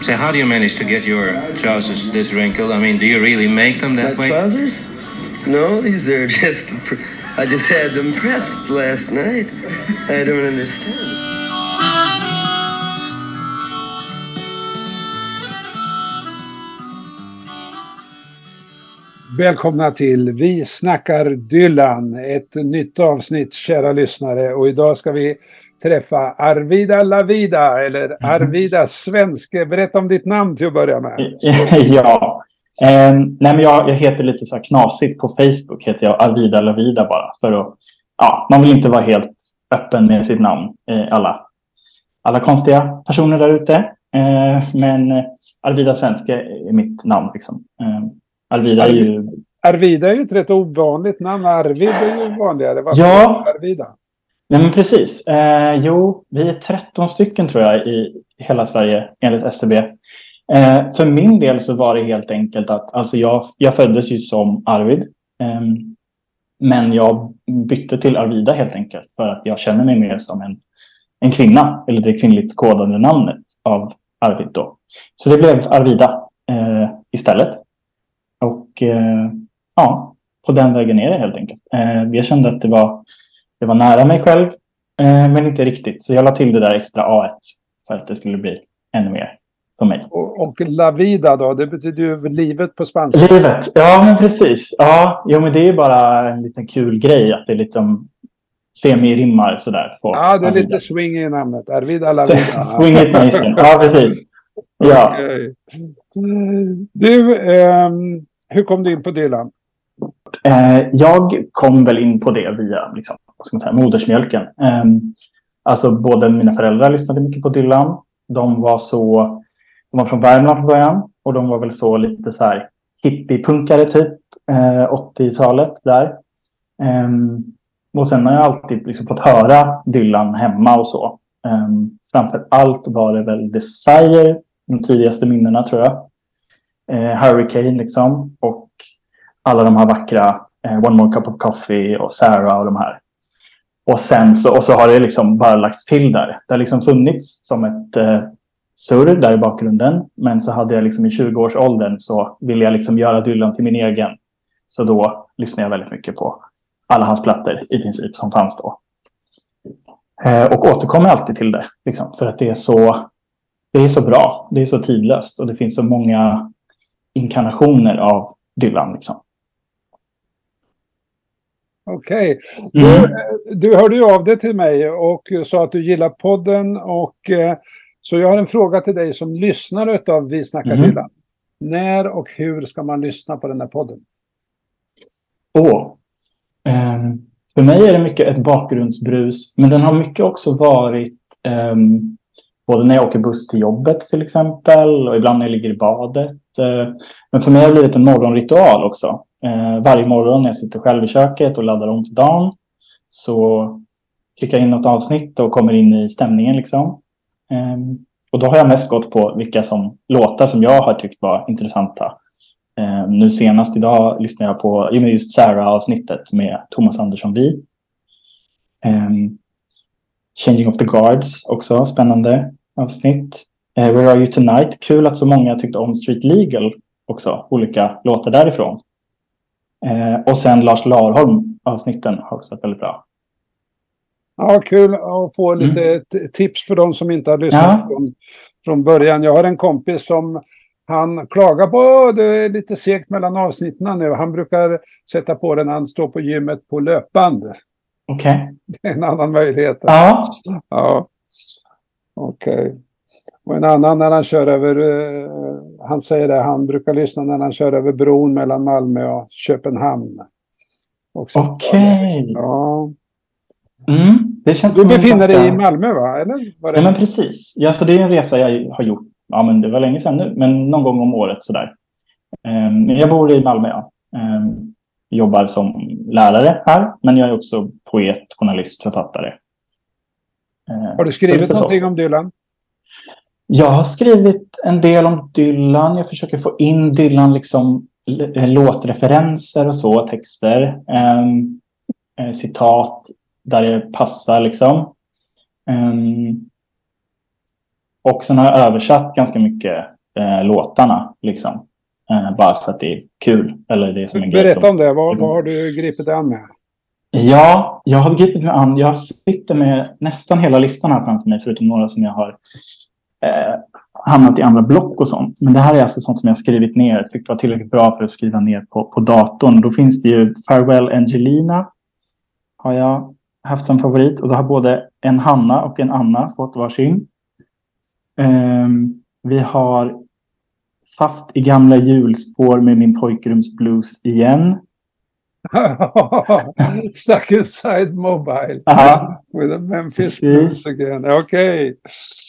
So how do you manage to get your trousers this wrinkled? I mean, do you really make them that My way? trousers? No, these are just. pr- I just had them pressed last night. I don't understand. Välkomna till Vi snackar Dylan, ett nytt avsnitt kära lyssnare och idag ska vi träffa Arvida Lavida eller Arvida Svenske. Berätta om ditt namn till att börja med. ja. Eh, nej, men jag, jag heter lite så här knasigt på Facebook. heter jag Arvida Lavida bara. För att, ja, man vill inte vara helt öppen med sitt namn. Eh, alla, alla konstiga personer där ute. Eh, men Arvida Svenske är mitt namn. Liksom. Eh, Arvida är ju... Arvida är ju ett rätt ovanligt namn. Arvid är ju vanligare. Varför Ja. Arvida? Nej, men precis. Eh, jo, vi är 13 stycken tror jag i hela Sverige enligt SCB. Eh, för min del så var det helt enkelt att alltså jag, jag föddes ju som Arvid. Eh, men jag bytte till Arvida helt enkelt för att jag känner mig mer som en, en kvinna. Eller det kvinnligt kodade namnet av Arvid då. Så det blev Arvida eh, istället. Och eh, ja, på den vägen är det helt enkelt. Eh, jag kände att det var det var nära mig själv, eh, men inte riktigt. Så jag la till det där extra A1 för att det skulle bli ännu mer för mig. Och, och Lavida då, det betyder ju livet på spanska. Livet, ja men precis. Ja, jo, men det är bara en liten kul grej att det liksom semi-rimmar sådär. På Ja, det är lite swing i namnet. Arvida Lavida. Swing it nice. Ja, precis. Ja. Okej. Du, ehm, hur kom du in på Dylan? Eh, jag kom väl in på det via liksom, vad ska man säga, modersmjölken. Ehm, alltså både mina föräldrar lyssnade mycket på Dylan. De var så, de var från Värmland från början och de var väl så lite så här hippiepunkare typ, eh, 80-talet där. Ehm, och sen har jag alltid liksom fått höra Dylan hemma och så. Um, framför allt var det väl Desire, de tidigaste minnena tror jag. Eh, Hurricane liksom. Och alla de här vackra eh, One More Cup of Coffee och Sarah och de här. Och sen så, och så har det liksom bara lagts till där. Det har liksom funnits som ett eh, surr där i bakgrunden. Men så hade jag liksom i 20-årsåldern så ville jag liksom göra Dylan till min egen. Så då lyssnade jag väldigt mycket på alla hans plattor i princip som fanns då. Eh, och återkommer alltid till det. Liksom, för att det är, så, det är så bra. Det är så tidlöst och det finns så många inkarnationer av Dylan. Liksom. Okej. Mm. Du, du hörde ju av dig till mig och sa att du gillar podden. Och, eh, så jag har en fråga till dig som lyssnare av Vi snackar Mhm. Dylan. När och hur ska man lyssna på den här podden? Åh. Ehm, för mig är det mycket ett bakgrundsbrus. Men den har mycket också varit ehm, både när jag åker buss till jobbet till exempel och ibland när jag ligger i badet. Eh, men för mig har det blivit en morgonritual också. Eh, varje morgon när jag sitter själv i köket och laddar om för dagen så klickar jag in något avsnitt och kommer in i stämningen liksom. Eh, och då har jag mest gått på vilka som, låtar som jag har tyckt var intressanta. Eh, nu senast idag lyssnade jag på just Sarah-avsnittet med Thomas Andersson Vi. Ehm, Changing of the Guards också, spännande avsnitt. Eh, Where Are You Tonight? Kul att så många tyckte om Street Legal också, olika låtar därifrån. Eh, och sen Lars Larholm avsnitten har också varit väldigt bra. Ja, kul att få lite t- tips för de som inte har lyssnat Mm. Ja. från, från början. Jag har en kompis som han klagar på "Åh, det är lite segt mellan avsnitten nu. Han brukar sätta på den när han står på gymmet på löpband. Okej. Det är en annan möjlighet. Ja. Ja, okej. Och en annan när han kör över, eh, han säger det, han brukar lyssna när han kör över bron mellan Malmö och Köpenhamn. Okej. Ja. Mm, det känns Du befinner dig i Malmö va? Eller? Var det? Ja, men precis. Ja, så det är en resa jag har gjort. Ja, men det var länge sedan nu, men någon gång om året sådär. Um, jag bor i Malmö, ja. Ehm, jobbar som lärare här, men jag är också poet, journalist, författare. Eh, Har du skrivit lite så. någonting om Dylan? Jag har skrivit en del om Dylan. Jag försöker få in Dylan, liksom eh, låtreferenser och så, texter. Ehm, eh, citat där det passar liksom. Ehm, Och sen har jag översatt ganska mycket eh, låtarna. Liksom. Eh, bara för att det är kul. Eller det är som en grej Berätta som... om det. Vad, vad har du gripit dig an med? Ja, jag har gripit mig an. Jag sitter med nästan hela listan här framför mig. Förutom några som jag har eh, hamnat i andra block och sånt. Men det här är alltså sånt som jag skrivit ner. Tyckte var tillräckligt bra för att skriva ner på, på datorn. Då finns det ju Farewell Angelina. Har jag haft som favorit. Och då har både en Hanna och en Anna fått varsin. Eh, vi har Fast i gamla hjulspår med min pojkrumsblues igen. Stuck inside mobile. Aha. With a Memphis blues again. Okej.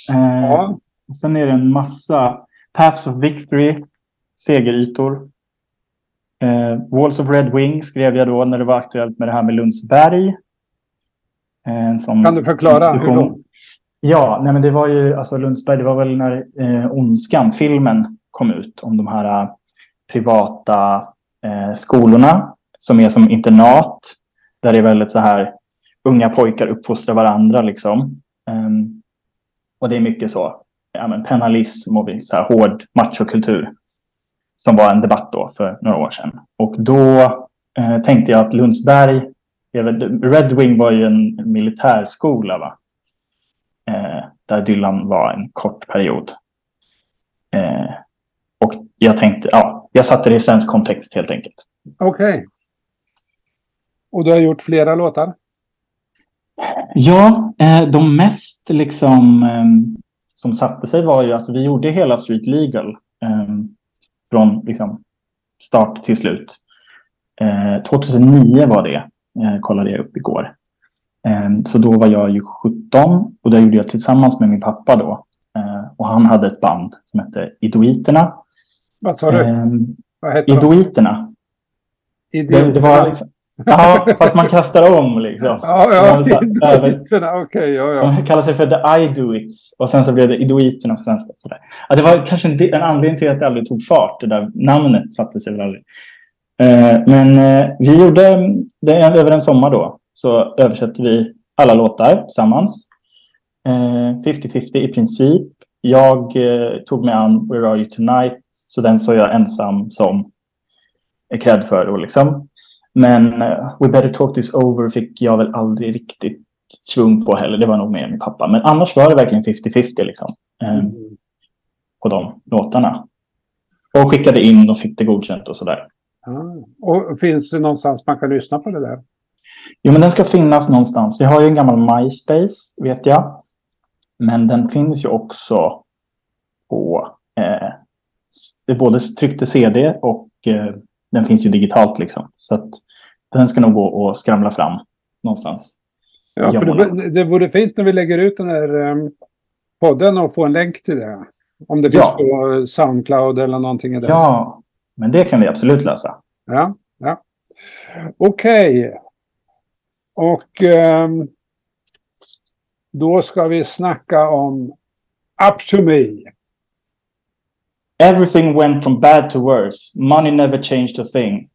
Eh, Ja. Sen är det en massa Paths of Victory, segerytor. Eh, Walls of Red Wing skrev jag då när det var aktuellt med det här med Lundsberg. Eh, Kan du förklara hur då? Ja, nej men det var ju, alltså Lundsberg, det var väl när eh, Ondskan, filmen, kom ut om de här eh, privata eh, skolorna som är som internat. Där det är väldigt så här, unga pojkar uppfostrar varandra liksom. Um, och det är mycket så, ja men penalism och så här hård machokultur. Som var en debatt då för några år sedan. Och då eh, tänkte jag att Lundsberg, Red Wing var ju en militärskola va? eh, där Dylan var en kort period. Eh, och jag tänkte, ja, jag satte det i svensk kontext helt enkelt. Okej. Och du har gjort flera låtar? Ja, eh, de mest liksom eh, som satte sig var ju, alltså vi gjorde hela Street Legal eh, från liksom start till slut. Eh, 2009 var det, eh, kollade jag upp igår. Eh, så då var jag ju 17 och det gjorde jag tillsammans med min pappa då. Eh, och han hade ett band som hette Idoiterna. Vad sa du? Eh, Vad heter de? Idoiterna. Det, det var liksom, ja, fast man kastar om liksom. Ja, ja. Idioterna. Okej, ja, ja. De kallar sig för The Idoits och sen så blev det Idoiterna på svenska. Sådär. Ja, det var kanske en, en anledning till att det aldrig tog fart. Det där namnet satte sig väl aldrig. Eh, men eh, vi gjorde det över en sommar då. Så översatte vi alla låtar tillsammans. Eh, 50-50 i princip. Jag eh, tog mig an Where Are You Tonight. Så den så jag ensam som är cred för. Då, liksom. Men eh, We Better Talk This Over fick jag väl aldrig riktigt svung på heller. Det var nog mer min pappa. Men annars var det verkligen 50-50 liksom. Mm. på de låtarna. Och skickade in och fick det godkänt och sådär. Ah. Och finns det någonstans man kan lyssna på det där? Jo, men den ska finnas någonstans. Vi har ju en gammal MySpace, vet jag. Men den finns ju också på eh, både tryckte CD och eh, den finns ju digitalt liksom. Så att den ska nog gå och skramla fram någonstans. Ja, för det, det vore fint när vi lägger ut den här um, podden och får en länk till det. Om det finns Ja. på Soundcloud eller någonting i den. Ja, men det kan vi absolut lösa. Ja, ja. Okej. Och ehm, då ska vi snacka om me. Everything went from bad to worse. Money never changed a thing.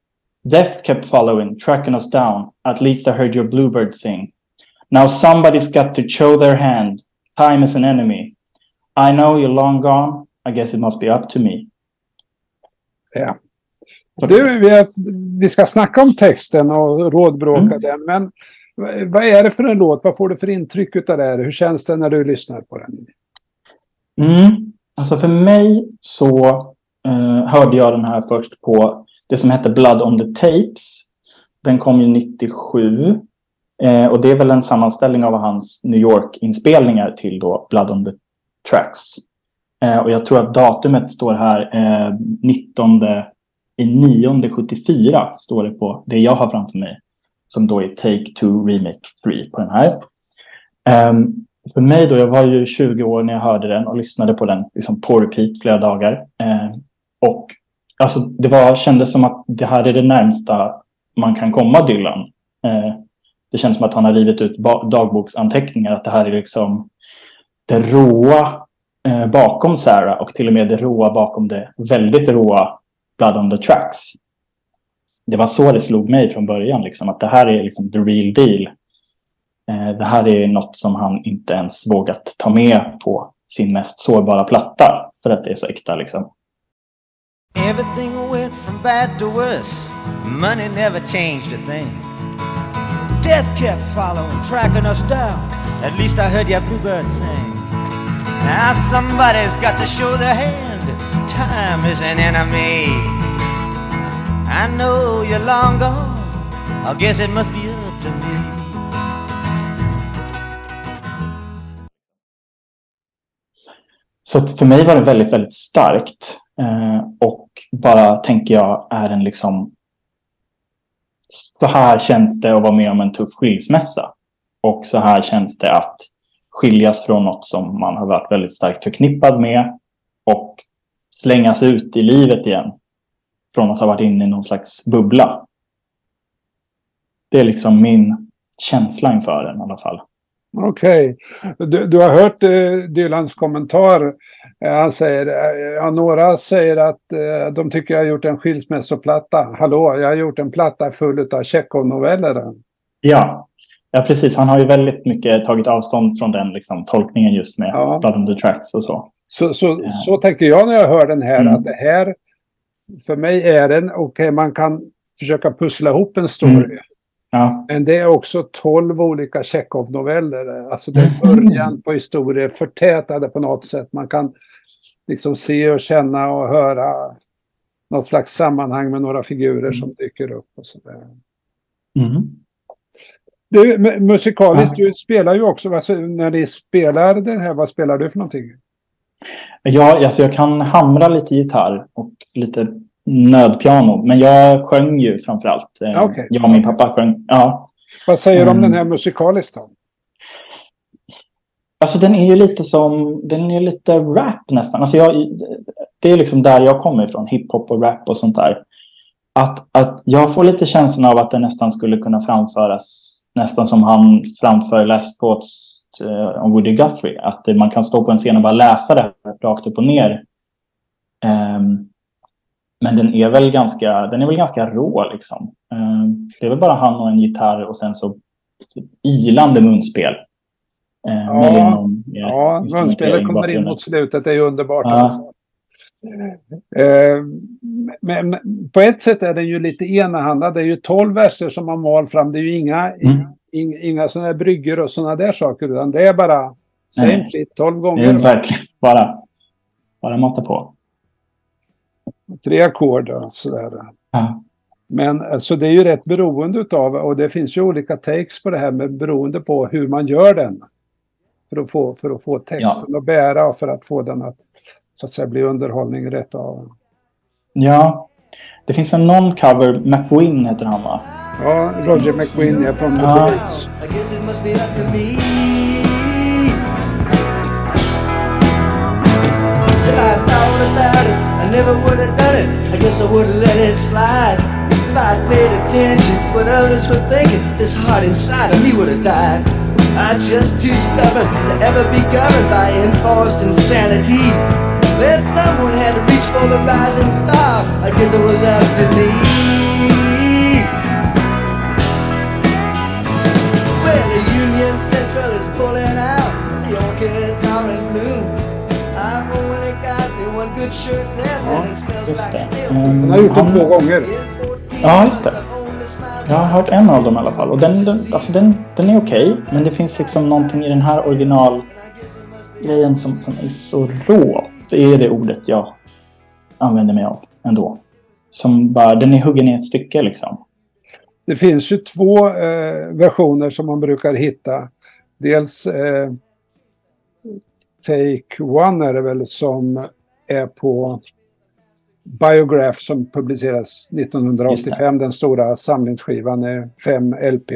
Death kept following, tracking us down. At least I heard your bluebird sing. Now somebody's got to show their hand. Time is an enemy. I know you're long gone. I guess it must be up to me. Ja. Du, vi, ska snacka om texten och rådbråka Mm. den. Men vad- vad är det för en låt? Vad får du för intryck av det här? Hur känns det när du lyssnar på den? Mm. Alltså för mig så eh, hörde jag den här först på det som hette Blood on the Tapes. Den kom ju 97. Eh, och det är väl en sammanställning av hans New York-inspelningar till då Blood on the Tracks. Eh, och jag tror att datumet står här eh, 19 i 9 74 står det på det jag har framför mig. Som då är Take Two Remake 3 på den här. Ehm, för mig då, jag var ju 20 år när jag hörde den och lyssnade på den liksom på repeat flera dagar. Eh, och alltså, det var, kändes som att det här är det närmsta man kan komma Dylan. Eh, det känns som att han har rivit ut dagboksanteckningar, att det här är liksom det råa eh, bakom Sarah och till och med det råa bakom det väldigt råa Blood on the Tracks. Det var så det slog mig från början, liksom, att det här är liksom the real deal. Eh, det här är något som han inte ens vågat ta med på sin mest sårbara platta. För att det är så äkta liksom. Everything went from bad to worse. Money never changed a thing. Death kept following, tracking us down. At least I heard your bluebird sing. Now somebody's got to show their hand. Time is an enemy. I know you're long gone. I guess it must be us. Så att för mig var det väldigt, väldigt starkt. Eh, och bara tänker jag är en liksom så här känns det att vara med om en tuff skilsmässa. Och så här känns det att skiljas från något som man har varit väldigt starkt förknippad med och slängas ut i livet igen. Från att ha varit inne i någon slags bubbla. Det är liksom min känsla inför den i alla fall. Okej. Okay. Du, du, har hört eh, Dylans kommentar. Eh, han säger, eh, ja, några säger att eh, de tycker jag har gjort en skilsmässoplatta. Hallå, jag har gjort en platta full av Tjechov-noveller. Ja. ja, precis. Han har ju väldigt mycket tagit avstånd från den liksom, tolkningen just med ja. Blood on the Tracks och så. Så, så, ja. så tänker jag när jag hör den här, mm. att det här för mig är den, okej okay, man kan försöka pussla ihop en story. Mm. Ja. Men det är också tolv olika Tjechov-noveller. Alltså det är mm. början på historier förtätade på något sätt. Man kan liksom se och känna och höra något slags sammanhang med några figurer mm. som dyker upp. Och så mm. Du, musikaliskt, du spelar ju också, alltså, när ni spelar den här, vad spelar du för någonting? Ja, alltså jag kan hamra lite gitarr och lite nödpiano. Men jag sjöng ju framförallt. Eh, okay. Jag och min pappa sjöng. Ja. Vad säger du om den här mm. musikaliskt då? Alltså den är ju lite som, den är lite rap nästan. Alltså jag, det är liksom där jag kommer ifrån, hiphop och rap och sånt där. Att, att jag får lite känslan av att den nästan skulle kunna framföras nästan som han framför Last Thoughts uh, om Woody Guthrie. Att man kan stå på en scen och bara läsa det rakt upp och ner. Um, men den är väl ganska, den är väl ganska rå liksom. Ehm, det är väl bara han och en gitarr och sen så ilande munspel. Ehm, ja, någon, ja munspelet kommer in mot slutet, det är underbart. Ja. Ehm, men på ett sätt är den ju lite enahanda. Det är ju tolv verser som man mal fram. Det är ju inga, mm. inga, inga sådana här brygger och sådana där saker. Utan det är bara same shit tolv gånger. Det är verkligen bara, bara mata på tre ackord och sådär. Ja. Men alltså det är ju rätt beroende utav, och det finns ju olika takes på det här, med beroende på hur man gör den. För att få, för att få texten ja. att bära och för att få den att så att säga bli underhållning rätt av. Ja, det finns väl någon cover, McWin heter han va? Ja, Roger McWin är från The Birds. Never would have done it. I guess I would have let it slide. If I'd paid attention what others were thinking, this heart inside of me would have died. I'm just too stubborn to ever be governed by enforced insanity. Well, someone had to reach for the rising star. I guess it was up to me. Left. just det. Um, han har gjort den två gånger. Ja, just det. Jag har hört en av dem i alla fall. Och den, den, alltså den, den är okej. Okay, men det finns liksom någonting i den här originalgrejen som, som är så rå. Det är det ordet jag använder mig av ändå. Som bara, den är huggen i ett stycke liksom. Det finns ju två eh, versioner som man brukar hitta. Dels eh, Take One är det väl som är på Biograph som publicerades 1985, den stora samlingsskivan med fem LP.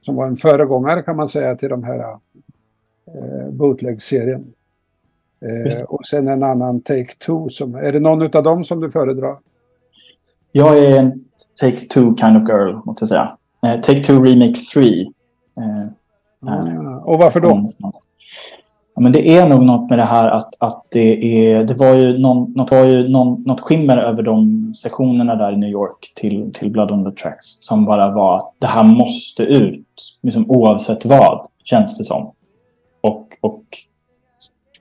Som var en föregångare kan man säga till de här eh, bootleg-serien. Eh, och sen en annan Take Two. Som, är det någon av dem som du föredrar? Jag är en Take Two kind of girl, måste jag säga. Eh, Take Two Remake 3. Eh, ah, och varför då? Ja, men det är nog något med det här att, att det, är, det var ju, någon, något, var ju någon, något skimmer över de sessionerna där i New York till, till Blood on the Tracks som bara var att det här måste ut liksom, oavsett vad, känns det som. Och, och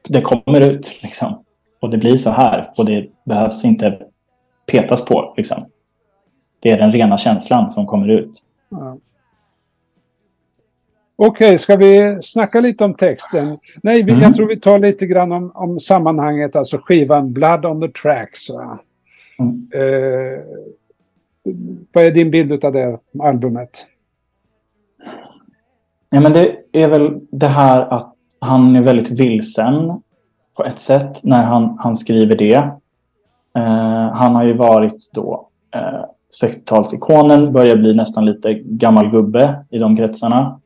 det kommer ut liksom. Och det blir så här. Och det behövs inte petas på liksom. Det är den rena känslan som kommer ut. Mm. Okej, okay, ska vi snacka lite om texten? Nej, vi, mm. jag tror vi tar lite grann om, om sammanhanget, alltså skivan Blood on the Tracks. Mm. Eh, vad är din bild av det albumet? Ja, men det är väl det här att han är väldigt vilsen på ett sätt när han, han skriver det. Eh, han har ju varit då eh, 60-talsikonen, börjar bli nästan lite gammal gubbe i de kretsarna.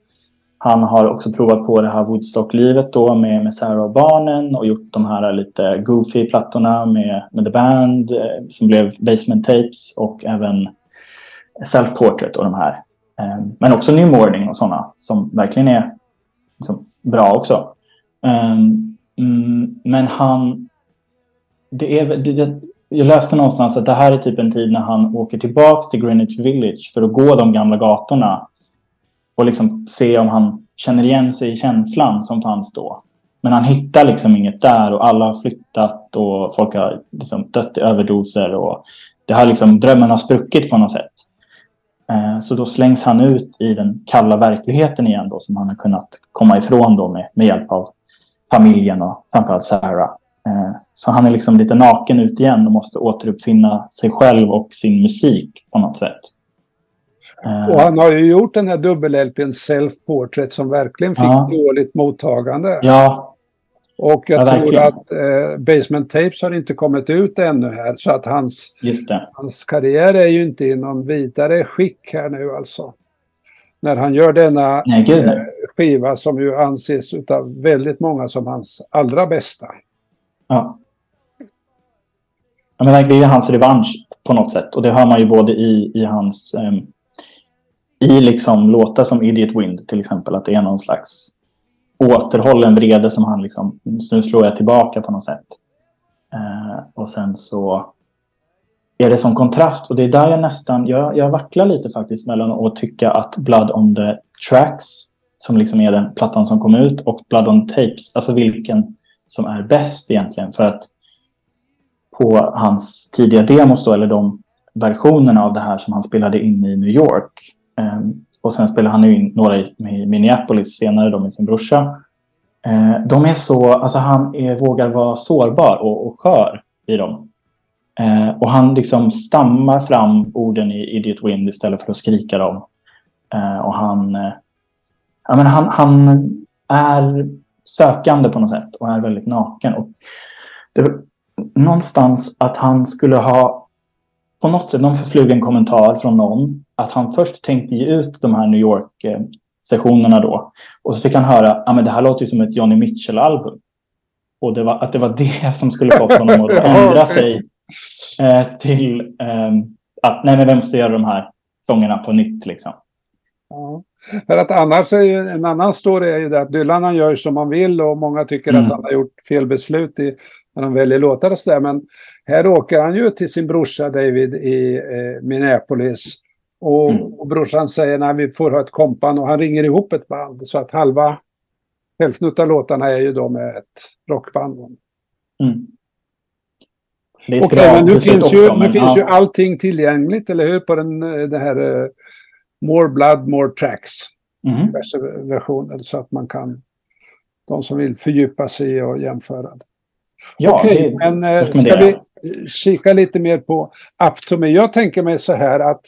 Han har också provat på det här Woodstock-livet då med, med Sarah och barnen och gjort de här lite goofy plattorna med, med The Band eh, som blev Basement Tapes och även Self-Portrait och de här. Eh, men också New Morning och sådana som verkligen är liksom, bra också. Eh, mm, men han... Det är, det, jag läste någonstans att det här är typ en tid när han åker tillbaks till Greenwich Village för att gå de gamla gatorna och liksom se om han känner igen sig i känslan som fanns då. Men han hittar liksom inget där och alla har flyttat och folk har liksom dött i överdoser och det har liksom, drömmen har spruckit på något sätt. Eh, så då slängs han ut i den kalla verkligheten igen då som han har kunnat komma ifrån då med, med hjälp av familjen och framförallt Sarah. Eh, så han är liksom lite naken ut igen och måste återuppfinna sig själv och sin musik på något sätt. Eh, och han har ju gjort den här dubbel-LPn Self Portrait som verkligen fick ja. dåligt mottagande. Ja. Och jag ja, tror att eh, Basement Tapes har inte kommit ut ännu här så att hans, hans karriär är ju inte i någon vidare skick här nu alltså. När han gör denna nej, eh, skiva som ju anses av väldigt många som hans allra bästa. Ja. ja men det är hans revansch på något sätt och det hör man ju både i, i hans um, i liksom låtar som Idiot Wind till exempel, att det är någon slags återhållen vrede som han liksom, nu slår jag tillbaka på något sätt. Eh, och sen så är det som kontrast och det är där jag nästan, jag, jag vacklar lite faktiskt mellan att tycka att Blood on the Tracks, som liksom är den plattan som kom ut, och Blood on Tapes, alltså vilken som är bäst egentligen. För att på hans tidiga demos då, eller de versionerna av det här som han spelade in i New York, Ehm, och sen spelar han in några i, Minneapolis senare då med sin brorsa. Ehm, de är så, alltså han är, vågar vara sårbar och, och skör i dem. Ehm, och han liksom stammar fram orden i Idiot Wind istället för att skrika dem. och han, eh, ja, men han, han är sökande på något sätt och är väldigt naken. Och det, någonstans att han skulle ha på något sätt någon förflugen kommentar från någon att han först tänkte ge ut de här New York-sessionerna då. Och så fick han höra att ah, det här låter ju som ett Johnny Mitchell-album. Och det var, att det var det som skulle få honom att ändra sig eh, till eh, att nej, men vem måste göra de här sångerna på nytt liksom. Ja. För att annars är ju en annan story är ju det att Dylan han gör som han vill och många tycker mm. att han har gjort fel beslut i, när han väljer låtar och sådär. Men här åker han ju till sin brorsa David i eh, Minneapolis och, mm. och brorsan säger att vi får ha ett kompan och han ringer ihop ett band. Så att halva, hälften av låtarna är ju då med ett rockband. Mm. Okej, okay, men nu finns, ju, också, nu finns ja. ju allting tillgängligt, eller hur? På den, det här uh, More Blood, More Tracks. Mm. Versionen, så att man kan, de som vill fördjupa sig och jämföra. Ja, Okej, okay, men uh, ska vi kika lite mer på Up to me? Jag tänker mig så här att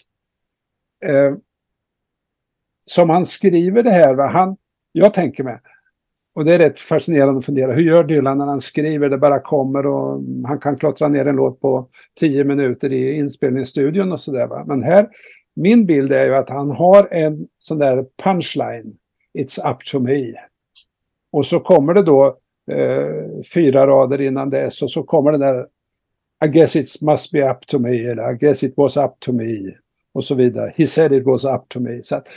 eh, som han skriver det här, va? Han, jag tänker mig, och det är rätt fascinerande att fundera, hur gör Dylan när han skriver, det bara kommer och han kan klottra ner en låt på tio minuter i inspelningsstudion och sådär. Men här, min bild är ju att han har en sån där punchline, It's up to me. Och så kommer det då eh, fyra rader innan dess och så kommer den där I guess it must be up to me eller I guess it was up to me och så vidare. He said it was up to me. Så att,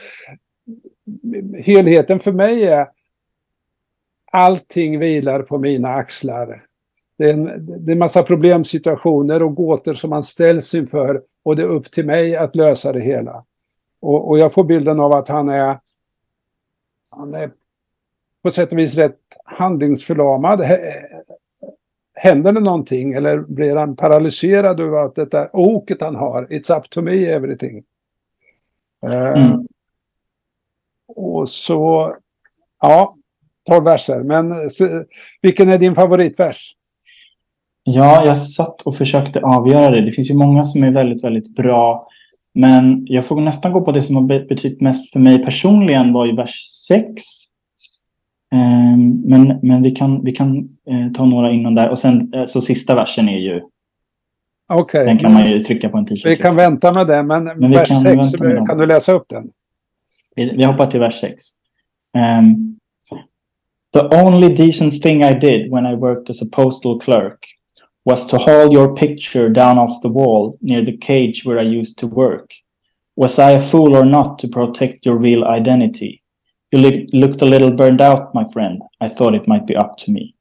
helheten för mig är allting vilar på mina axlar. Det är, en, det är en massa problemsituationer och gåtor som man ställs inför och det är upp till mig att lösa det hela. Och, och jag får bilden av att han är, han är på sätt och vis rätt handlingsförlamad. Händer det någonting eller blir han paralyserad av att det där oket han har? It's up to me everything. Eh, Mm. Och så, ja, tolv verser. Men så, vilken är din favoritvers? Ja, jag satt och försökte avgöra det. Det finns ju många som är väldigt, väldigt bra. Men jag får nästan gå på det som har be- betytt mest för mig personligen var ju vers 6. Men men vi kan, vi kan eh, ta några innan där. Och sen eh, så sista versen är ju, Okej, den kan man ju trycka på en t-shirt. vi kan vänta med det. Men, Men vers kan 6, vänta med dem. kan du läsa upp den? Vi, vi hoppar till vers 6. Um, the only decent thing I did when I worked as a postal clerk was to haul your picture down off the wall near the cage where I used to work. Was I a fool or not to protect your real identity? You look, looked a little burned out, my friend. I thought it might be up to me.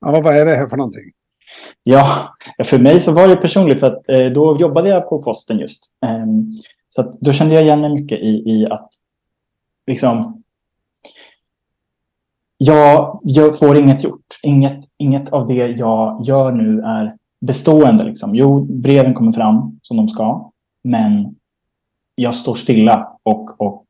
Ja, vad är det här för någonting? Ja, för mig så var det personligt för att eh, då jobbade jag på posten just. Ehm, så då kände jag igen mig mycket i, i att liksom jag, jag får inget gjort. Inget, inget av det jag gör nu är bestående. Liksom. Jo, breven kommer fram som de ska, men jag står stilla och, och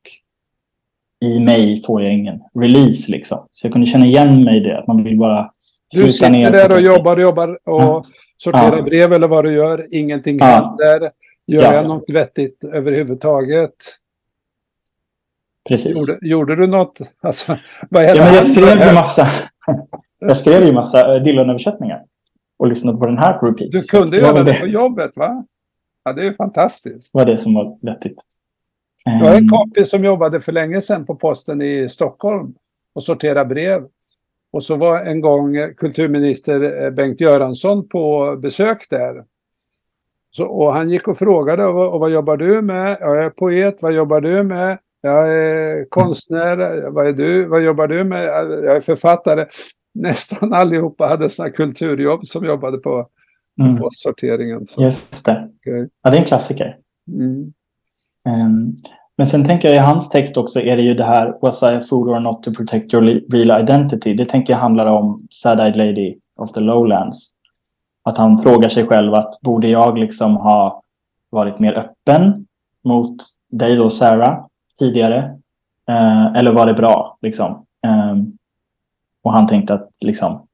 i mig får jag ingen release. Liksom. Så jag kunde känna igen mig i det, att man vill bara Du sitter ner där och det. jobbar och jobbar och Ja. sorterar Ja. brev eller vad du gör. Ingenting Ja. händer. Gör Ja. jag något vettigt överhuvudtaget? Precis. Gjorde, gjorde du något? Alltså, vad är det Ja, men jag skrev ju massa, jag skrev ju massa eh, Dylan-översättningar. Och lyssnade på den här på repeat. Du kunde det göra det på jobbet, va? Ja, det är fantastiskt. var det som var vettigt. Jag har en Ehm, kompis som jobbade för länge sedan på posten i Stockholm och sorterade brev. Och så var en gång kulturminister eh, Bengt Göransson på besök där. Så, och han gick och frågade, och, och vad jobbar du med? Ja, Jag är poet, vad jobbar du med? Jag är konstnär, vad är du? Vad jobbar du med? Jag är författare. Nästan allihopa hade sådana kulturjobb som jobbade på mm, postsorteringen. Så, just det. okej. Ja, det är en klassiker. mm. Ehm, men sen tänker jag i hans text också är det ju det här Was I a fool or not to protect your real identity? Det tänker jag handlar om Sad-Eyed Lady of the Lowlands. Att han frågar sig själv att borde jag liksom ha varit mer öppen mot dig då Sarah tidigare? Eh, eller var det bra liksom? Eh, och han tänkte att liksom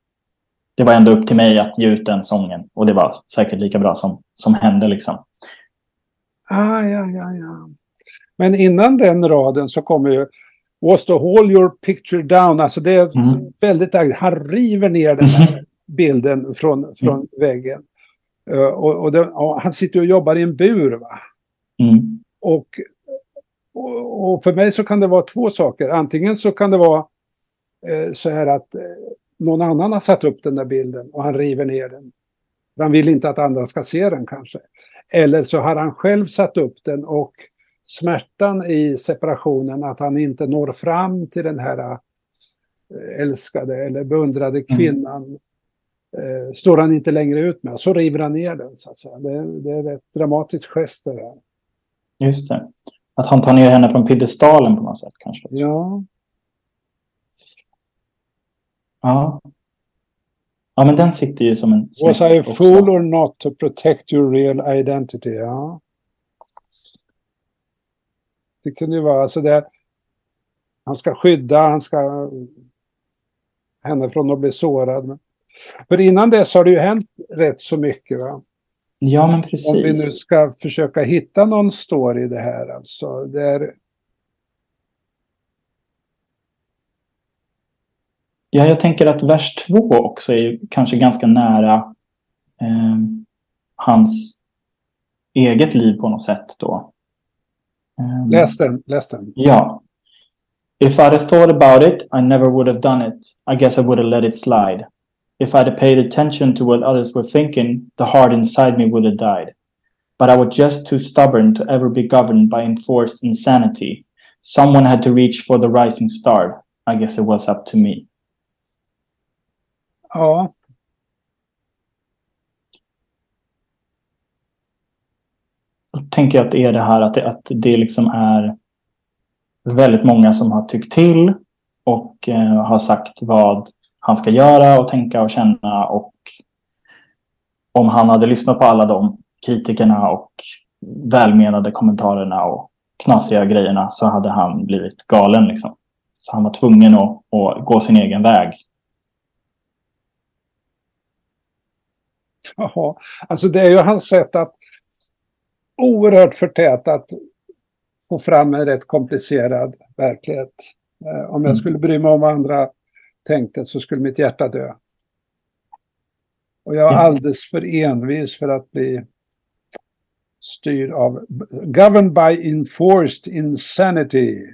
det var ändå upp till mig att ge ut den sången och det var säkert lika bra som, som hände liksom. Ah, ja, ja, ja. Men innan den raden så kommer ju Was to hold your picture down. Alltså det är Mm. väldigt... Han river ner den här bilden från, från väggen. Eh, och, och, det, och han sitter och jobbar i en bur. Va? Mm. Och, och, och för mig så kan det vara två saker. Antingen så kan det vara eh, så här att eh, någon annan har satt upp den där bilden och han river ner den. Han vill inte att andra ska se den kanske. Eller så har han själv satt upp den och smärtan i separationen att han inte når fram till den här eh, älskade eller beundrade kvinnan eh, står han inte längre ut med. Så river han ner den. Så att säga. Det, det är ett dramatiskt gest det där. Just det. Att han tar ner henne från piedestalen på något sätt kanske. Ja. Ja. Ja, men den sitter ju som en... Was I a fool or not to protect your real identity? Ja. Det kunde ju vara så där. Han ska skydda, han ska henne från att bli sårad. Men- För innan dess har det ju hänt rätt så mycket. Va? Ja, men Om vi nu precis. ska försöka hitta någon story i det här. Alltså, det är, Ja, jag tänker att vers två också är kanske ganska nära eh, hans eget liv på något sätt då. Eh, läs den, läs den. Ja. If I'd have thought about it, I never would have done it. I guess I would have let it slide. If I'd have paid attention to what others were thinking, the heart inside me would have died. But I was just too stubborn to ever be governed by enforced insanity. Someone had to reach for the rising star. I guess it was up to me. Ja, Då tänker jag att det är det här att det, att det liksom är väldigt många som har tyckt till och eh, har sagt vad han ska göra och tänka och känna. Och om han hade lyssnat på alla de kritikerna och välmenade kommentarerna och knasiga grejerna så hade han blivit galen. Liksom. Så han var tvungen att, att gå sin egen väg. Ja, alltså det är ju hans sätt att oerhört förtätat få fram en rätt komplicerad verklighet. Eh, om jag Mm. skulle bry mig om vad andra tänkte så skulle mitt hjärta dö. Och jag är Ja. alldeles för envis för att bli styrd av governed by enforced insanity.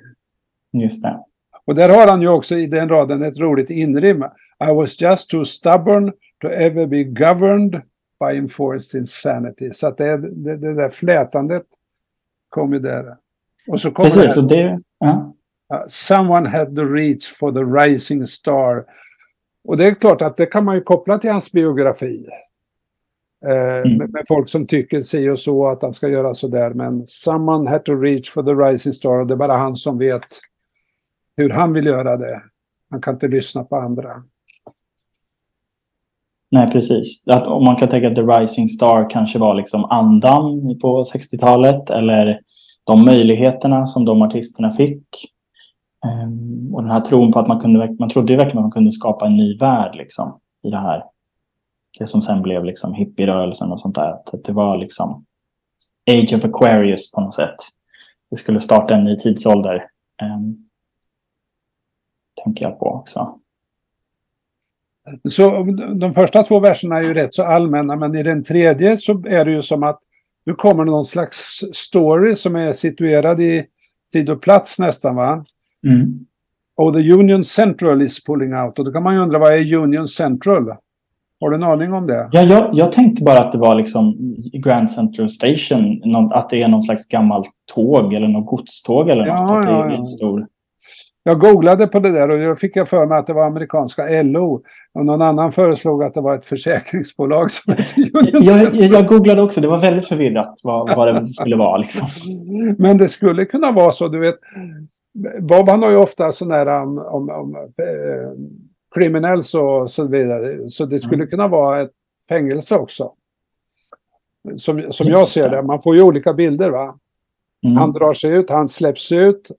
Just det. Och där har han ju också i den raden ett roligt inrim. I was just too stubborn to ever be governed by enforced insanity. Så att det, det, det där flätandet kom ju där. Och så kommer Precis, det och det... Ja. Uh, someone had the reach for the rising star. Och det är klart att det kan man ju koppla till hans biografi. Eh, med, med folk som tycker si och så att han ska göra så där. Men someone had to reach for the rising star. Och det är bara han som vet hur han vill göra det. Han kan inte lyssna på andra. Nej, precis. Att om man kan tänka att The Rising Star kanske var liksom andan på 60-talet eller de möjligheterna som de artisterna fick. Ehm, och den här tron på att man kunde, man trodde ju verkligen att man kunde skapa en ny värld liksom i det här. Det som sen blev liksom hippierörelsen och sånt där. Att det var liksom Age of Aquarius på något sätt. Det skulle starta en ny tidsålder. Ehm, tänker jag på också. Så de första två verserna är ju rätt så allmänna, men i den tredje så är det ju som att nu kommer någon slags story som är situerad i tid och plats nästan va? Mm. Och the Union Central is pulling out. Och då kan man ju undra, vad är Union Central? Har du en aning om det? Ja, jag, jag tänkte bara att det var liksom Grand Central Station, någon, att det är någon slags gammalt tåg eller något godståg eller Ja, något. Att det ja, är ja. en stor... Jag googlade på det där och jag fick jag för mig att det var amerikanska LO. Och någon annan föreslog att det var ett försäkringsbolag som hette Jag, jag, googlade också, det var väldigt förvirrat vad, vad det skulle vara. Liksom. Men det skulle kunna vara så, du vet. Bob han har ju ofta sådana här om, om, om eh, criminals och så vidare. Så det skulle kunna vara ett fängelse också. Som, som jag ser det. det. Man får ju olika bilder va. Mm. Han drar sig ut, han släpps ut.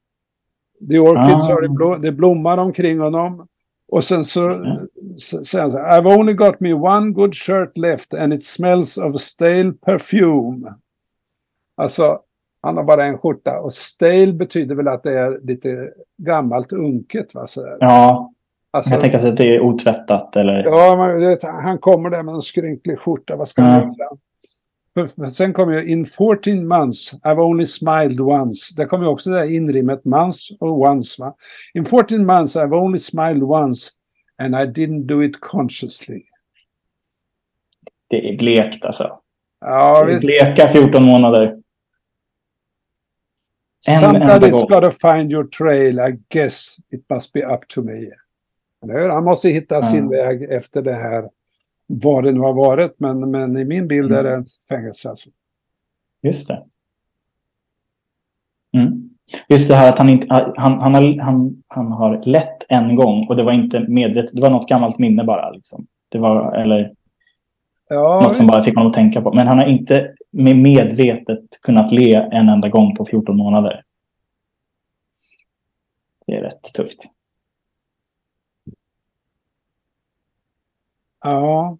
The orchids Ah. are in bloom, det blommar omkring honom. Och sen så säger han så här, I've only got me one good shirt left and it smells of stale perfume. Alltså, han har bara en skjorta. Och stale betyder väl att det är lite gammalt unket. Va? Så. Ja, Alltså, jag tänker sig att det är otvättat eller... ja, du vet, han kommer där med en skrynklig skjorta. Vad ska han Ja. göra? Sen kommer ju in 14 months, I've only smiled once. Där kommer ju också det där inrimmet months och once. Va? In 14 months I've only smiled once and I didn't do it consciously. Det är blekt alltså. Ja, Det är visst. bleka 14 månader. En Somebody's gotta find your trail, I guess it must be up to me. Han måste hitta sin Ja. väg efter det här, vad det nu har varit. Men, men i min bild är det Mm. ett fängelse. Alltså. Just det. Mm. Just det här att han, inte, han, han, har, han, han har lett en gång och det var inte medvetet. Det var något gammalt minne bara. Liksom. Det var, eller Ja, något som bara fick honom att tänka på. Men han har inte med medvetet kunnat le en enda gång på 14 månader. Det är rätt tufft. Ja.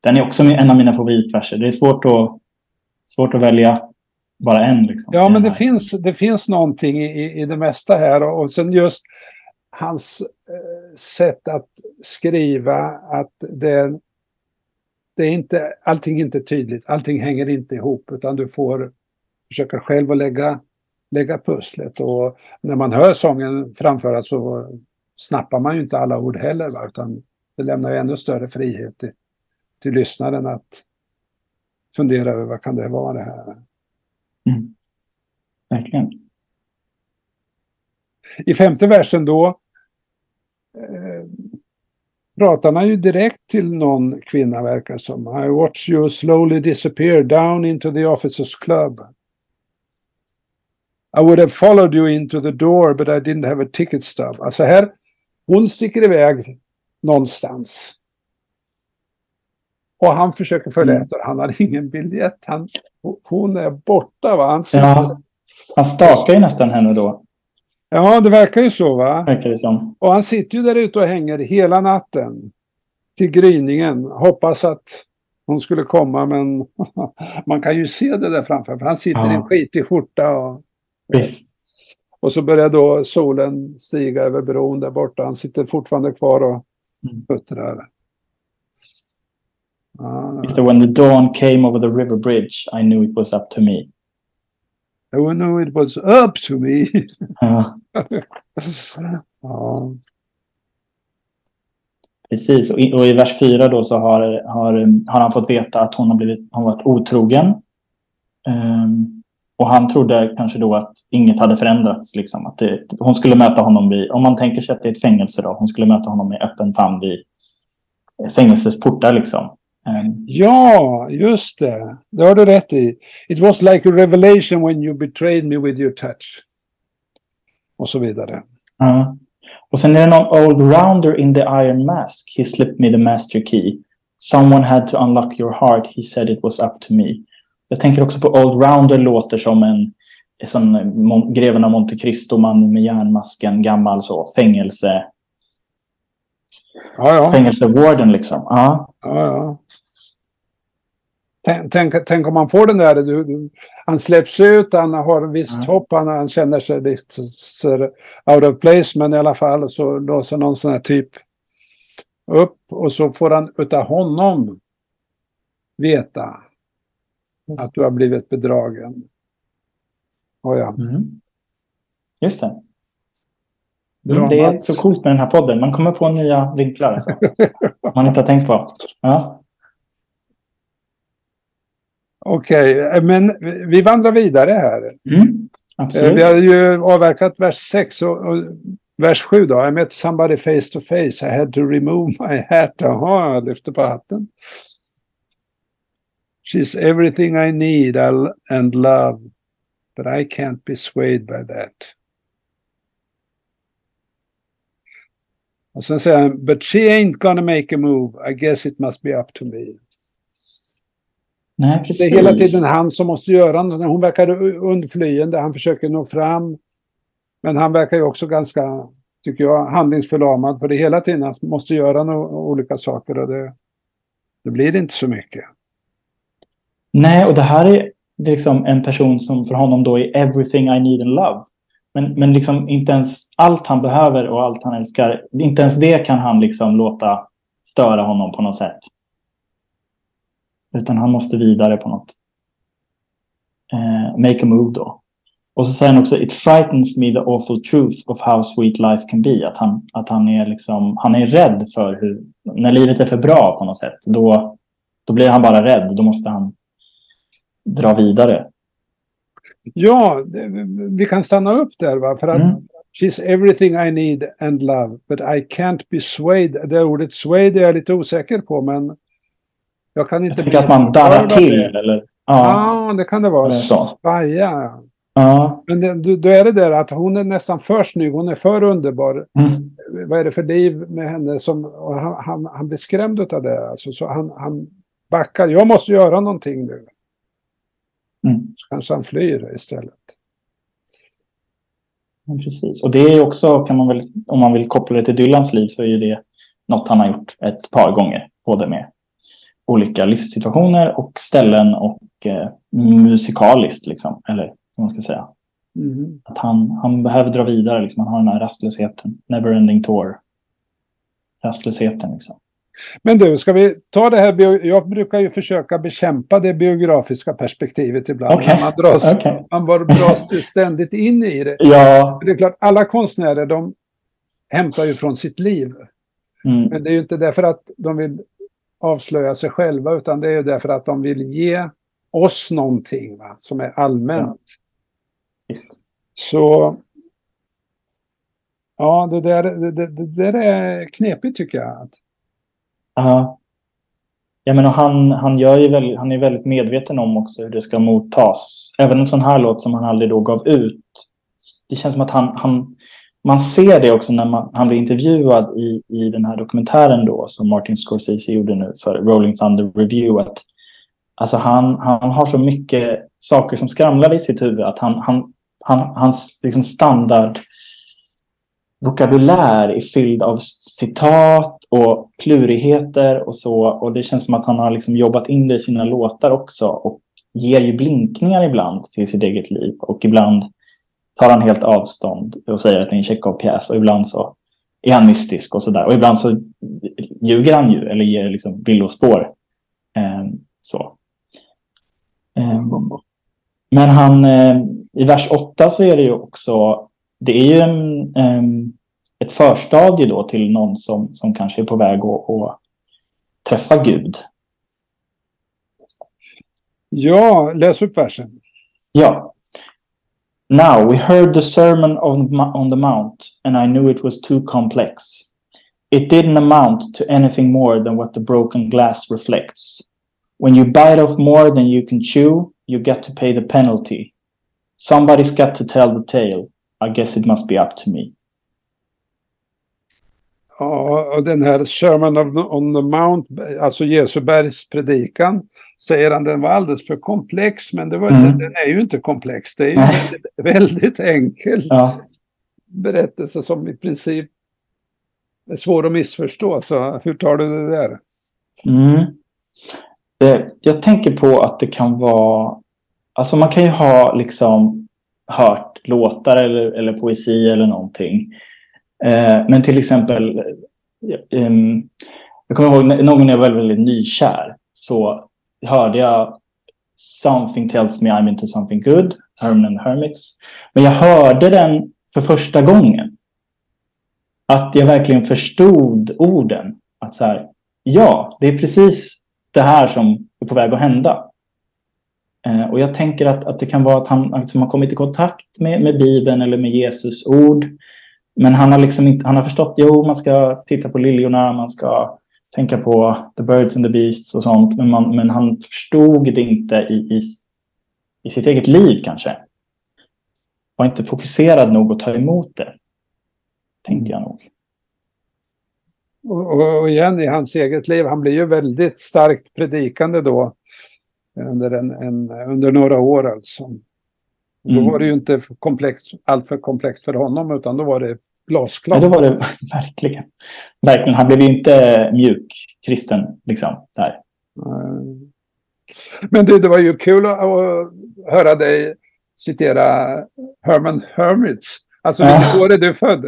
Den är också en av mina favoritverser. Det är svårt att, svårt att välja bara en. Liksom, Ja, men det finns, det finns någonting i, i- i det mesta här. Och, och sen just hans eh, sätt att skriva, att det, det är inte, allting är inte tydligt, allting hänger inte ihop, utan du får försöka själv att lägga, lägga pusslet. Och när man hör sången framföras så snappar man ju inte alla ord heller, va? utan det lämnar ju ännu större frihet till, till lyssnaren att fundera över vad kan det vara det här. Mm. Verkligen. I femte versen då eh, pratar man ju direkt till någon kvinna verkar som. I watch you slowly disappear down into the officers club. I would have followed you into the door but I didn't have a ticket stub. Alltså här, hon sticker iväg någonstans. Och han försöker följa Mm. efter. Han har ingen biljett. Han, hon är borta va? Han Ja. Han stakar ju nästan henne då, ja, det verkar ju så va? verkar det som. Och han sitter ju där ute och hänger hela natten. Till gryningen. Hoppas att hon skulle komma men man kan ju se det där framför. För han sitter i en Ja. skitig skjorta och, Visst. och så börjar då solen stiga över bron där borta. Han sitter fortfarande kvar och Mm. puttrar. Ja, Just det, when the dawn came over the river bridge I knew it was up to me. I knew it was up to me. Ja, ja. precis. Och i, och i vers 4 då så har, har, har han fått veta att hon har blivit, hon varit otrogen. Ehm, och han trodde kanske då att inget hade förändrats. Liksom. Att det, hon skulle möta honom vid, om man tänker sig att det är ett fängelse då, hon skulle möta honom med öppen famn vid fängelsets portar liksom. Ehm, ja, just det. Det har du rätt i. It was like a revelation when you betrayed me with your touch. Och så vidare. Ja. Och sen är det någon old rounder in the iron mask. He slipped me the master key. Someone had to unlock your heart. He said it was up to me. Jag tänker också på old rounder låter som en som greven av Monte Cristo-man med järnmasken, gammal så, fängelse, Ja, ja. fängelsewarden liksom. Ja, ja, ja. Tänk, tänk, tänk om man får den där, du, du, han släpps ut, han har visst Ja. hopp, han, han känner sig lite så- out of place, men i alla fall så låser någon sån här typ upp och så får han utav honom veta att du har blivit bedragen. Oh, ja. mm. just det. Mm, det är så coolt med den här podden. Man kommer på nya vinklar alltså. man inte har tänkt på. Ja. Okej, eh, men vi- vandrar vidare här. Mm. Vi har ju avverkat vers 6 och, och vers 7 då. I met somebody face to face. I had to remove my hat. Jaha, jag lyfter på hatten. She's everything I need and love. But I can't be swayed by that. Och sen säger han, but she ain't gonna make a move. I guess it must be up to me. Nej, Det precis. är hela tiden han som måste göra något. Hon verkar undflyende, han försöker nå fram. Men han verkar ju också ganska, tycker jag, handlingsförlamad. För det hela tiden han måste göra no olika saker och det, det blir inte så mycket. Nej, och det här är det är liksom en person som för honom då är everything I need and love. Men, men liksom inte ens allt han behöver och allt han älskar, inte ens det kan han liksom låta störa honom på något sätt. Utan han måste vidare på något. Eh, make a move då. Och så säger han också, it frightens me the awful truth of how sweet life can be. Att han, att han är liksom, han är rädd för hur, när livet är för bra på något sätt, då, då blir han bara rädd. Då måste han dra vidare. Ja, vi kan stanna upp där va. För att Mm. she's everything I need and love. But I can't be swayed. Det ordet swayed är jag lite osäker på men jag kan Jag inte tänker att man darrar till. Eller, Ja, ja, det kan det vara. Svaja. Ja. Men det, då- är det där att hon är nästan för snygg, hon är för underbar. Mm. Vad är det för liv med henne som... Han, han, han blir skrämd av det. Alltså, så han, han backar. Jag måste göra någonting nu. Mm. Så kanske han flyr istället. Ja, Precis. Och det är också, kan man väl, om man vill koppla det till Dylans liv, så är ju det något han har gjort ett par gånger. Både med olika livssituationer och ställen och eh, musikaliskt, liksom. Eller vad man ska säga. Mhm. Att han, han behöver dra vidare, liksom. han har den här rastlösheten. Never-ending tour. Rastlösheten, liksom. Men du, ska vi ta det här? Jag brukar ju försöka bekämpa det biografiska perspektivet ibland. När Man, dras, Okej. man dras ju ständigt in i det. Ja. Det är klart, alla konstnärer de hämtar ju från sitt liv. Mm. Men det är ju inte därför att de vill avslöja sig själva utan det är ju därför att de vill ge oss någonting va, som är allmänt. Visst. Så ja, det där, det, det, det där är knepigt tycker jag. Ja. jag menar, han, han, gör ju väldigt, han är väldigt medveten om också hur det ska mottas. Även en sån här låt som han aldrig då gav ut. Det känns som att han, han man ser det också när man, han blir intervjuad i, i den här dokumentären då som Martin Scorsese gjorde nu för Rolling Thunder Review. Att, alltså han, han har så mycket saker som skramlar i sitt huvud att han, han, han, hans liksom standard vokabulär är fylld av citat och plurigheter och så. Och det känns som att han har liksom jobbat in det i sina låtar också och ger ju blinkningar ibland till sitt eget liv och ibland tar han helt avstånd och säger att det är en Tjechov-pjäs och ibland så är han mystisk och sådär. Och ibland så ljuger han ju eller ger liksom villospår. Eh, så. Eh, men han, eh, i vers 8 så är det ju också, det är ju en, ehm, ett förstadie då till någon som, som kanske är på väg att, att träffa Gud. Ja, läs upp versen. Ja. Now we heard the sermon on, on the mount and I knew it was too complex. It didn't amount to anything more than what the broken glass reflects. When you bite off more than you can chew, you get to pay the penalty. Somebody's got to tell the tale. I guess it must be up to me. Ja, och den här Sermon on the Mount, alltså Jesu predikan, säger han den var alldeles för komplex, men det var, mm. den, den, är ju inte komplex. Det är ju väldigt, väldigt enkel ja. berättelse som i princip är svår att missförstå. Så hur tar du det där? Mm. Jag tänker på att det kan vara, alltså man kan ju ha liksom hört låtar eller, eller poesi eller någonting Eh, men till exempel, eh, jag kommer ihåg någon gång när jag var väldigt, väldigt nykär så hörde jag Something tells me I'm into something good, Herman and Hermits. Men jag hörde den för första gången. Att jag verkligen förstod orden. Att så här, ja, det är precis det här som är på väg att hända. Eh, och jag tänker att, att det kan vara att han liksom har kommit i kontakt med, med Bibeln eller med Jesus ord. Men han har liksom inte, han har förstått, jo man ska titta på liljorna, man ska tänka på the birds and the beasts och sånt. Men, man, men han förstod det inte i, i, i sitt eget liv kanske. Var inte fokuserad nog att ta emot det. Tänkte jag nog. Och, och igen i hans eget liv, han blir ju väldigt starkt predikande då. Under, en, en under några år alltså. Då mm. var det ju inte komplext, allt för komplext för honom utan då var det glasklart. Ja, då var det verkligen. Verkligen. Han blev ju inte mjuk kristen liksom där. Men du, det var ju kul att höra dig citera Herman Hermits. Alltså vilket ja. år är du född?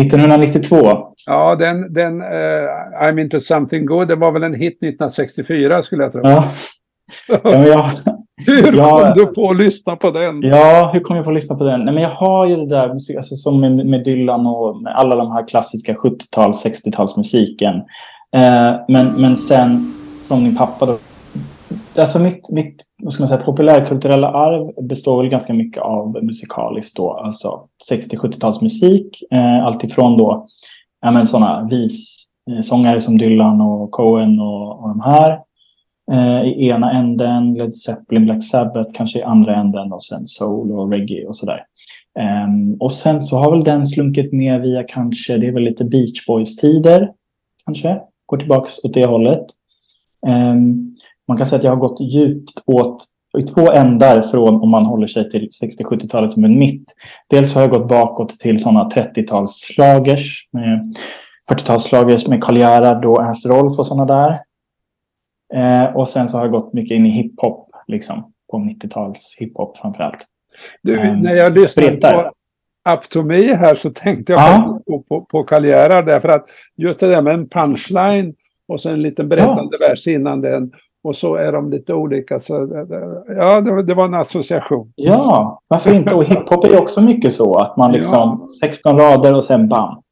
1992. Ja, den, den uh, I'm into something good, det var väl en hit 1964 skulle jag tro. Ja. Ja jag, hur ja, kom du på att lyssna på den? Ja, hur kom jag på att lyssna på den? Nej, men jag har ju det där, alltså, som med, med Dylan och med alla de här klassiska 70-tals, 60-talsmusiken. Eh, men, men sen från min pappa då. Alltså mitt, mitt vad ska man säga, populärkulturella arv består väl ganska mycket av musikaliskt då, alltså 60-70-talsmusik. Eh, Alltifrån då, ja sådana vissångare som Dylan och Cohen och, och de här eh, i ena änden, Led Zeppelin, Black Sabbath kanske i andra änden och sen soul och reggae och sådär. Um, och sen så har väl den slunkit med via kanske, det är väl lite Beach Boys-tider kanske, går tillbaks åt det hållet. Um, man kan säga att jag har gått djupt åt i två ändar från om man håller sig till 60-70-talet som en mitt. Dels har jag gått bakåt till sådana 30-talsslagers 40-talsslagers med Karl Gerhard och Ernst Rolf och sådana där. Eh, och sen så har jag gått mycket in i hiphop, liksom, på 90-tals hiphop framförallt. Du, eh, när jag lyssnade på Up to me här så tänkte jag ja. på, på, på därför att just det där med en punchline och sen en liten berättande ja. vers innan den och så är de lite olika. Så, ja, det, var en association. Ja, varför inte? Och hiphop är också mycket så att man liksom ja. 16 rader och sen bam.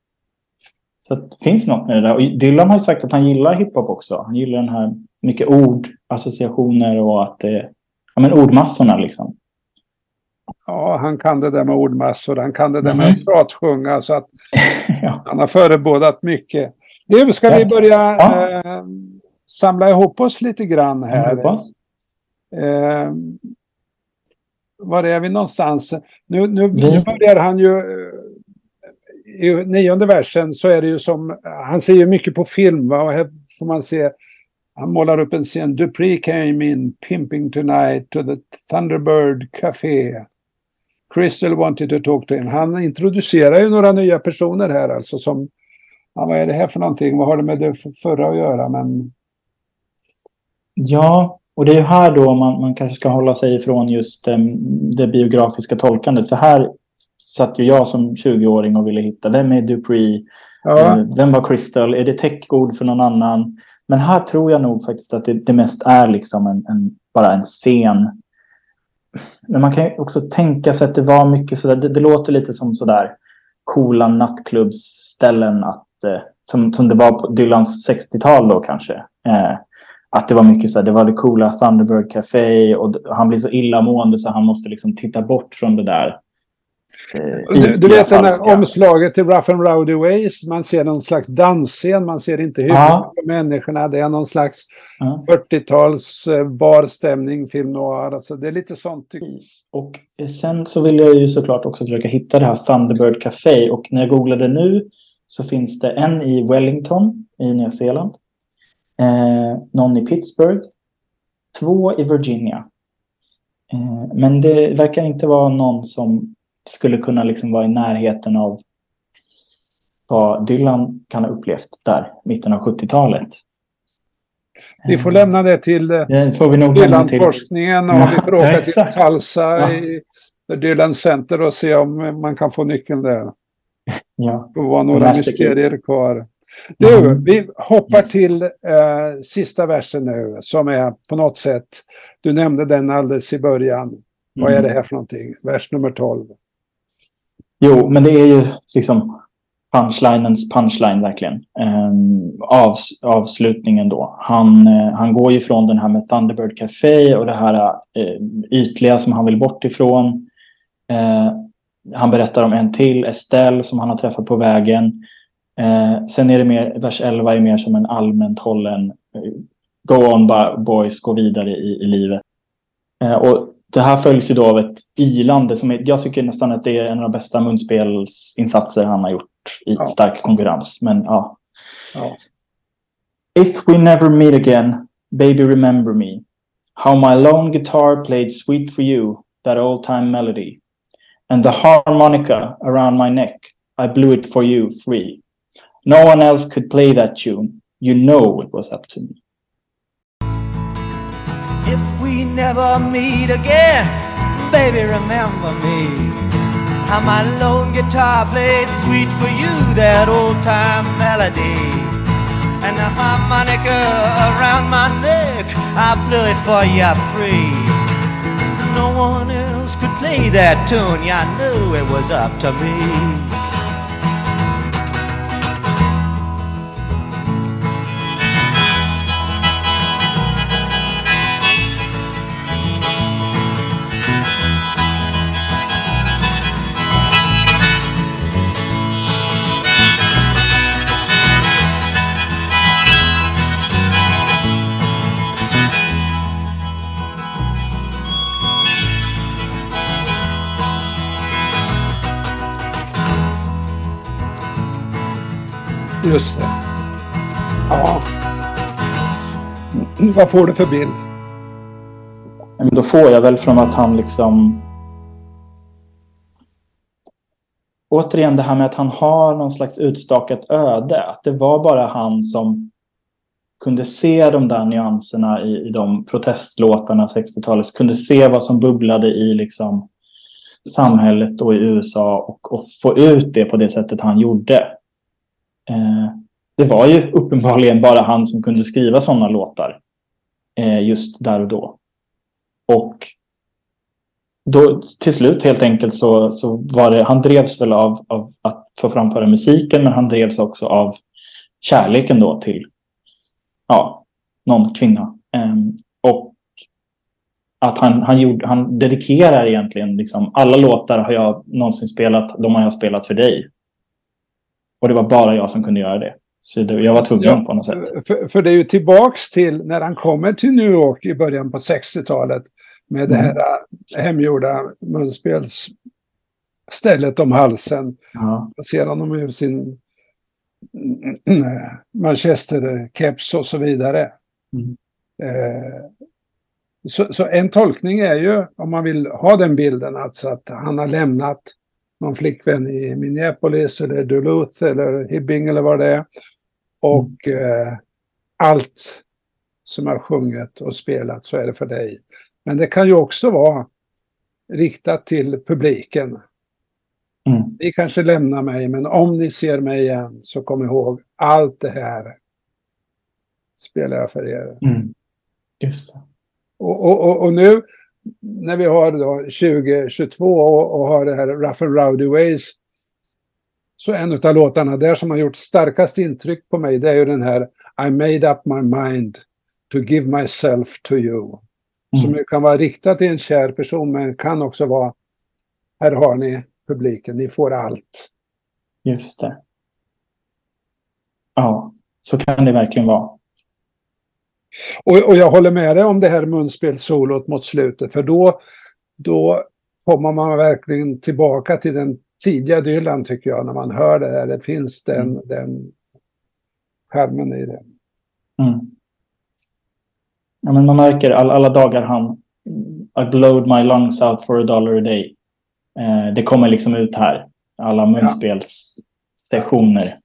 Så det finns något med det där. Och Dylan har ju sagt att han gillar hiphop också. Han gillar den här mycket ord, associationer och att det ja, men ordmassorna liksom. Ja, han kan det där med ordmassor, han kan det där mm. med att pratsjunga så att ja. han har förebådat mycket. Nu ska vi börja ja. eh, samla ihop oss lite grann här. Eh, var är vi någonstans? Nu, nu, Vi- nu börjar han ju... eh, I nionde versen så är det ju som... Han ser ju mycket på film va? och här får man se... Han målar upp en scen. Dupree came in pimping tonight to the Thunderbird Café. Crystal wanted to talk to him. Han introducerar ju några nya personer här alltså som... Ja, vad är det här för någonting? Vad har det med det förra att göra? Men Ja, och det är här då man, man kanske ska hålla sig ifrån just em, det biografiska tolkandet. För här satt ju jag som 20-åring och ville hitta vem är Dupree? ja, Eh, Vem var Crystal? Är det täckord för någon annan? Men här tror jag nog faktiskt att det, det mest är liksom en, en, bara en scen. Men man kan ju också tänka sig att det var mycket sådär. Det, det låter lite som sådär coola nattklubbsställen att, eh, som, som det var på Dylans 60-tal då kanske. Eh, att det var mycket så här, det var det coola Thunderbird Café och han blir så illamående så han måste liksom titta bort från det där eh, Du, vet falska. här omslaget till Rough and Rowdy Ways. Man ser någon slags dansscen, man ser inte huvudet Ja. på människorna. Det är någon slags Ja. 40-tals eh, barstämning, film noir. Alltså, det är lite sånt. Och eh, sen så vill jag ju såklart också försöka hitta det här Thunderbird Café. Och när jag googlade nu så finns det en i Wellington i Nya Zeeland. Eh, någon i Pittsburgh. Två i Virginia. Men det verkar inte vara någon som skulle kunna liksom vara i närheten av vad Dylan kan ha upplevt där, mitten av 70-talet. Vi får lämna det till eh, nog lämna till. Dylan-forskningen och vi får åka till. Tulsa Ja. i Dylan Center och se om man kan få nyckeln där. Ja. Det var några mysterier kvar. Du, Mm. vi hoppar till eh, sista versen nu som är på något sätt, du nämnde den alldeles i början. Vad är Mm. det här för någonting? Vers nummer 12. Jo, men det är ju liksom punchlinens punchline verkligen. Ehm, um, av, avslutningen då. Han, eh, han går ju från den här med Thunderbird Café och det här eh, ytliga som han vill bort ifrån. Ehm, han berättar om en till, Estelle, som han har träffat på vägen. Ehm, sen är det mer, vers 11 är mer som en allmänt hållen eh, Go on boys, gå vidare i, i livet. Och det här följs ju då av ett ilande som är, jag tycker nästan att det är en av de bästa munspelsinsatser han har gjort i Ja. stark konkurrens. Men ja. Ja. If we never meet again, baby remember me. How my lone guitar played sweet for you, that old time melody. And the harmonica around my neck, I blew it for you free. No one else could play that tune. You know it was up to me. We never meet again, baby, remember me. How my lone guitar played sweet for you, that old time melody. And the harmonica around my neck, I blew it for you free. No one else could play that tune, I knew it was up to me. Just det. Ja. Vad får du för bild? Men då får jag väl från att han liksom... Återigen det här med att han har någon slags utstakat öde. Att det var bara han som kunde se de där nyanserna i, i de protestlåtarna 60-talet. Kunde se vad som bubblade i liksom samhället och i USA och, och få ut det på det sättet han gjorde. Eh, det var ju uppenbarligen bara han som kunde skriva sådana låtar eh, just där och då. Och då, till slut helt enkelt så, så var det, han drevs väl av, av att få framföra musiken men han drevs också av kärleken då till ja, någon kvinna. Ehm, och att han, han, gjorde, han dedikerar egentligen liksom, alla låtar har jag någonsin spelat, de har jag spelat för dig. Och det var bara jag som kunde göra det. sydeuropa. Jag var tvungen ja, på något sätt. För, för, det är ju tillbaks till när han kommer till New York i början på 60-talet med mm. det här äh, hemgjorda munspelsstället om halsen. Ja. ser honom ur sin Manchester-keps och så vidare. Mm. Eh, så, så, en tolkning är ju, om man vill ha den bilden, alltså att han har lämnat någon flickvän i Minneapolis eller Duluth eller Hibbing eller vad det är. Och mm. eh, allt som har sjungit och spelat så är det för dig. Men det kan ju också vara riktat till publiken. Mm. Ni kanske lämnar mig, men om ni ser mig igen så kom ihåg allt det här spelar jag för er. Mm. Just det. Och, och, och, nu när vi har då 2022 och, och har det här Rough and Rowdy Ways så en av låtarna där som har gjort starkast intryck på mig det är ju den här I made up my mind to give myself to you. Mm. Som kan vara riktat till en kär person men kan också vara här har ni publiken, ni får allt. Just det. Ja, så kan det verkligen vara. Och, och jag håller med dig om det här munspelssolot mot slutet, för då, då kommer man verkligen tillbaka till den tidiga Dylan tycker jag, när man hör det där. Det finns den, mm. den skärmen i det. Mm. Ja, men man märker all, alla dagar han I glowed my lungs out for a dollar a day. Eh, det kommer liksom ut här. Alla munspelssessioner.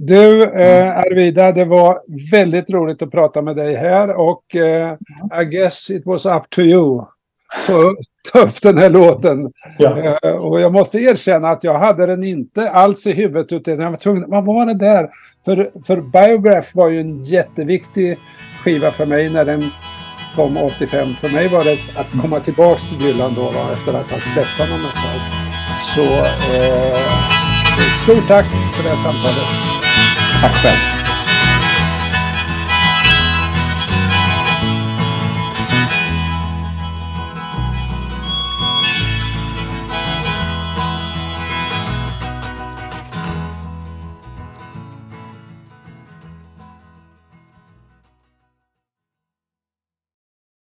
Du eh, Arvida, det var väldigt roligt att prata med dig här och eh, I guess it was up to you. Så ta upp den här låten. Ja. Eh, och jag måste erkänna att jag hade den inte alls i huvudet utan jag var tvungen, vad var det där? För, för Biograph var ju en jätteviktig skiva för mig när den kom 85. För mig var det att komma tillbaka till Dylan då, då efter att ha släppt honom ett tag. Så eh, stort tack för det här samtalet. Tack själv.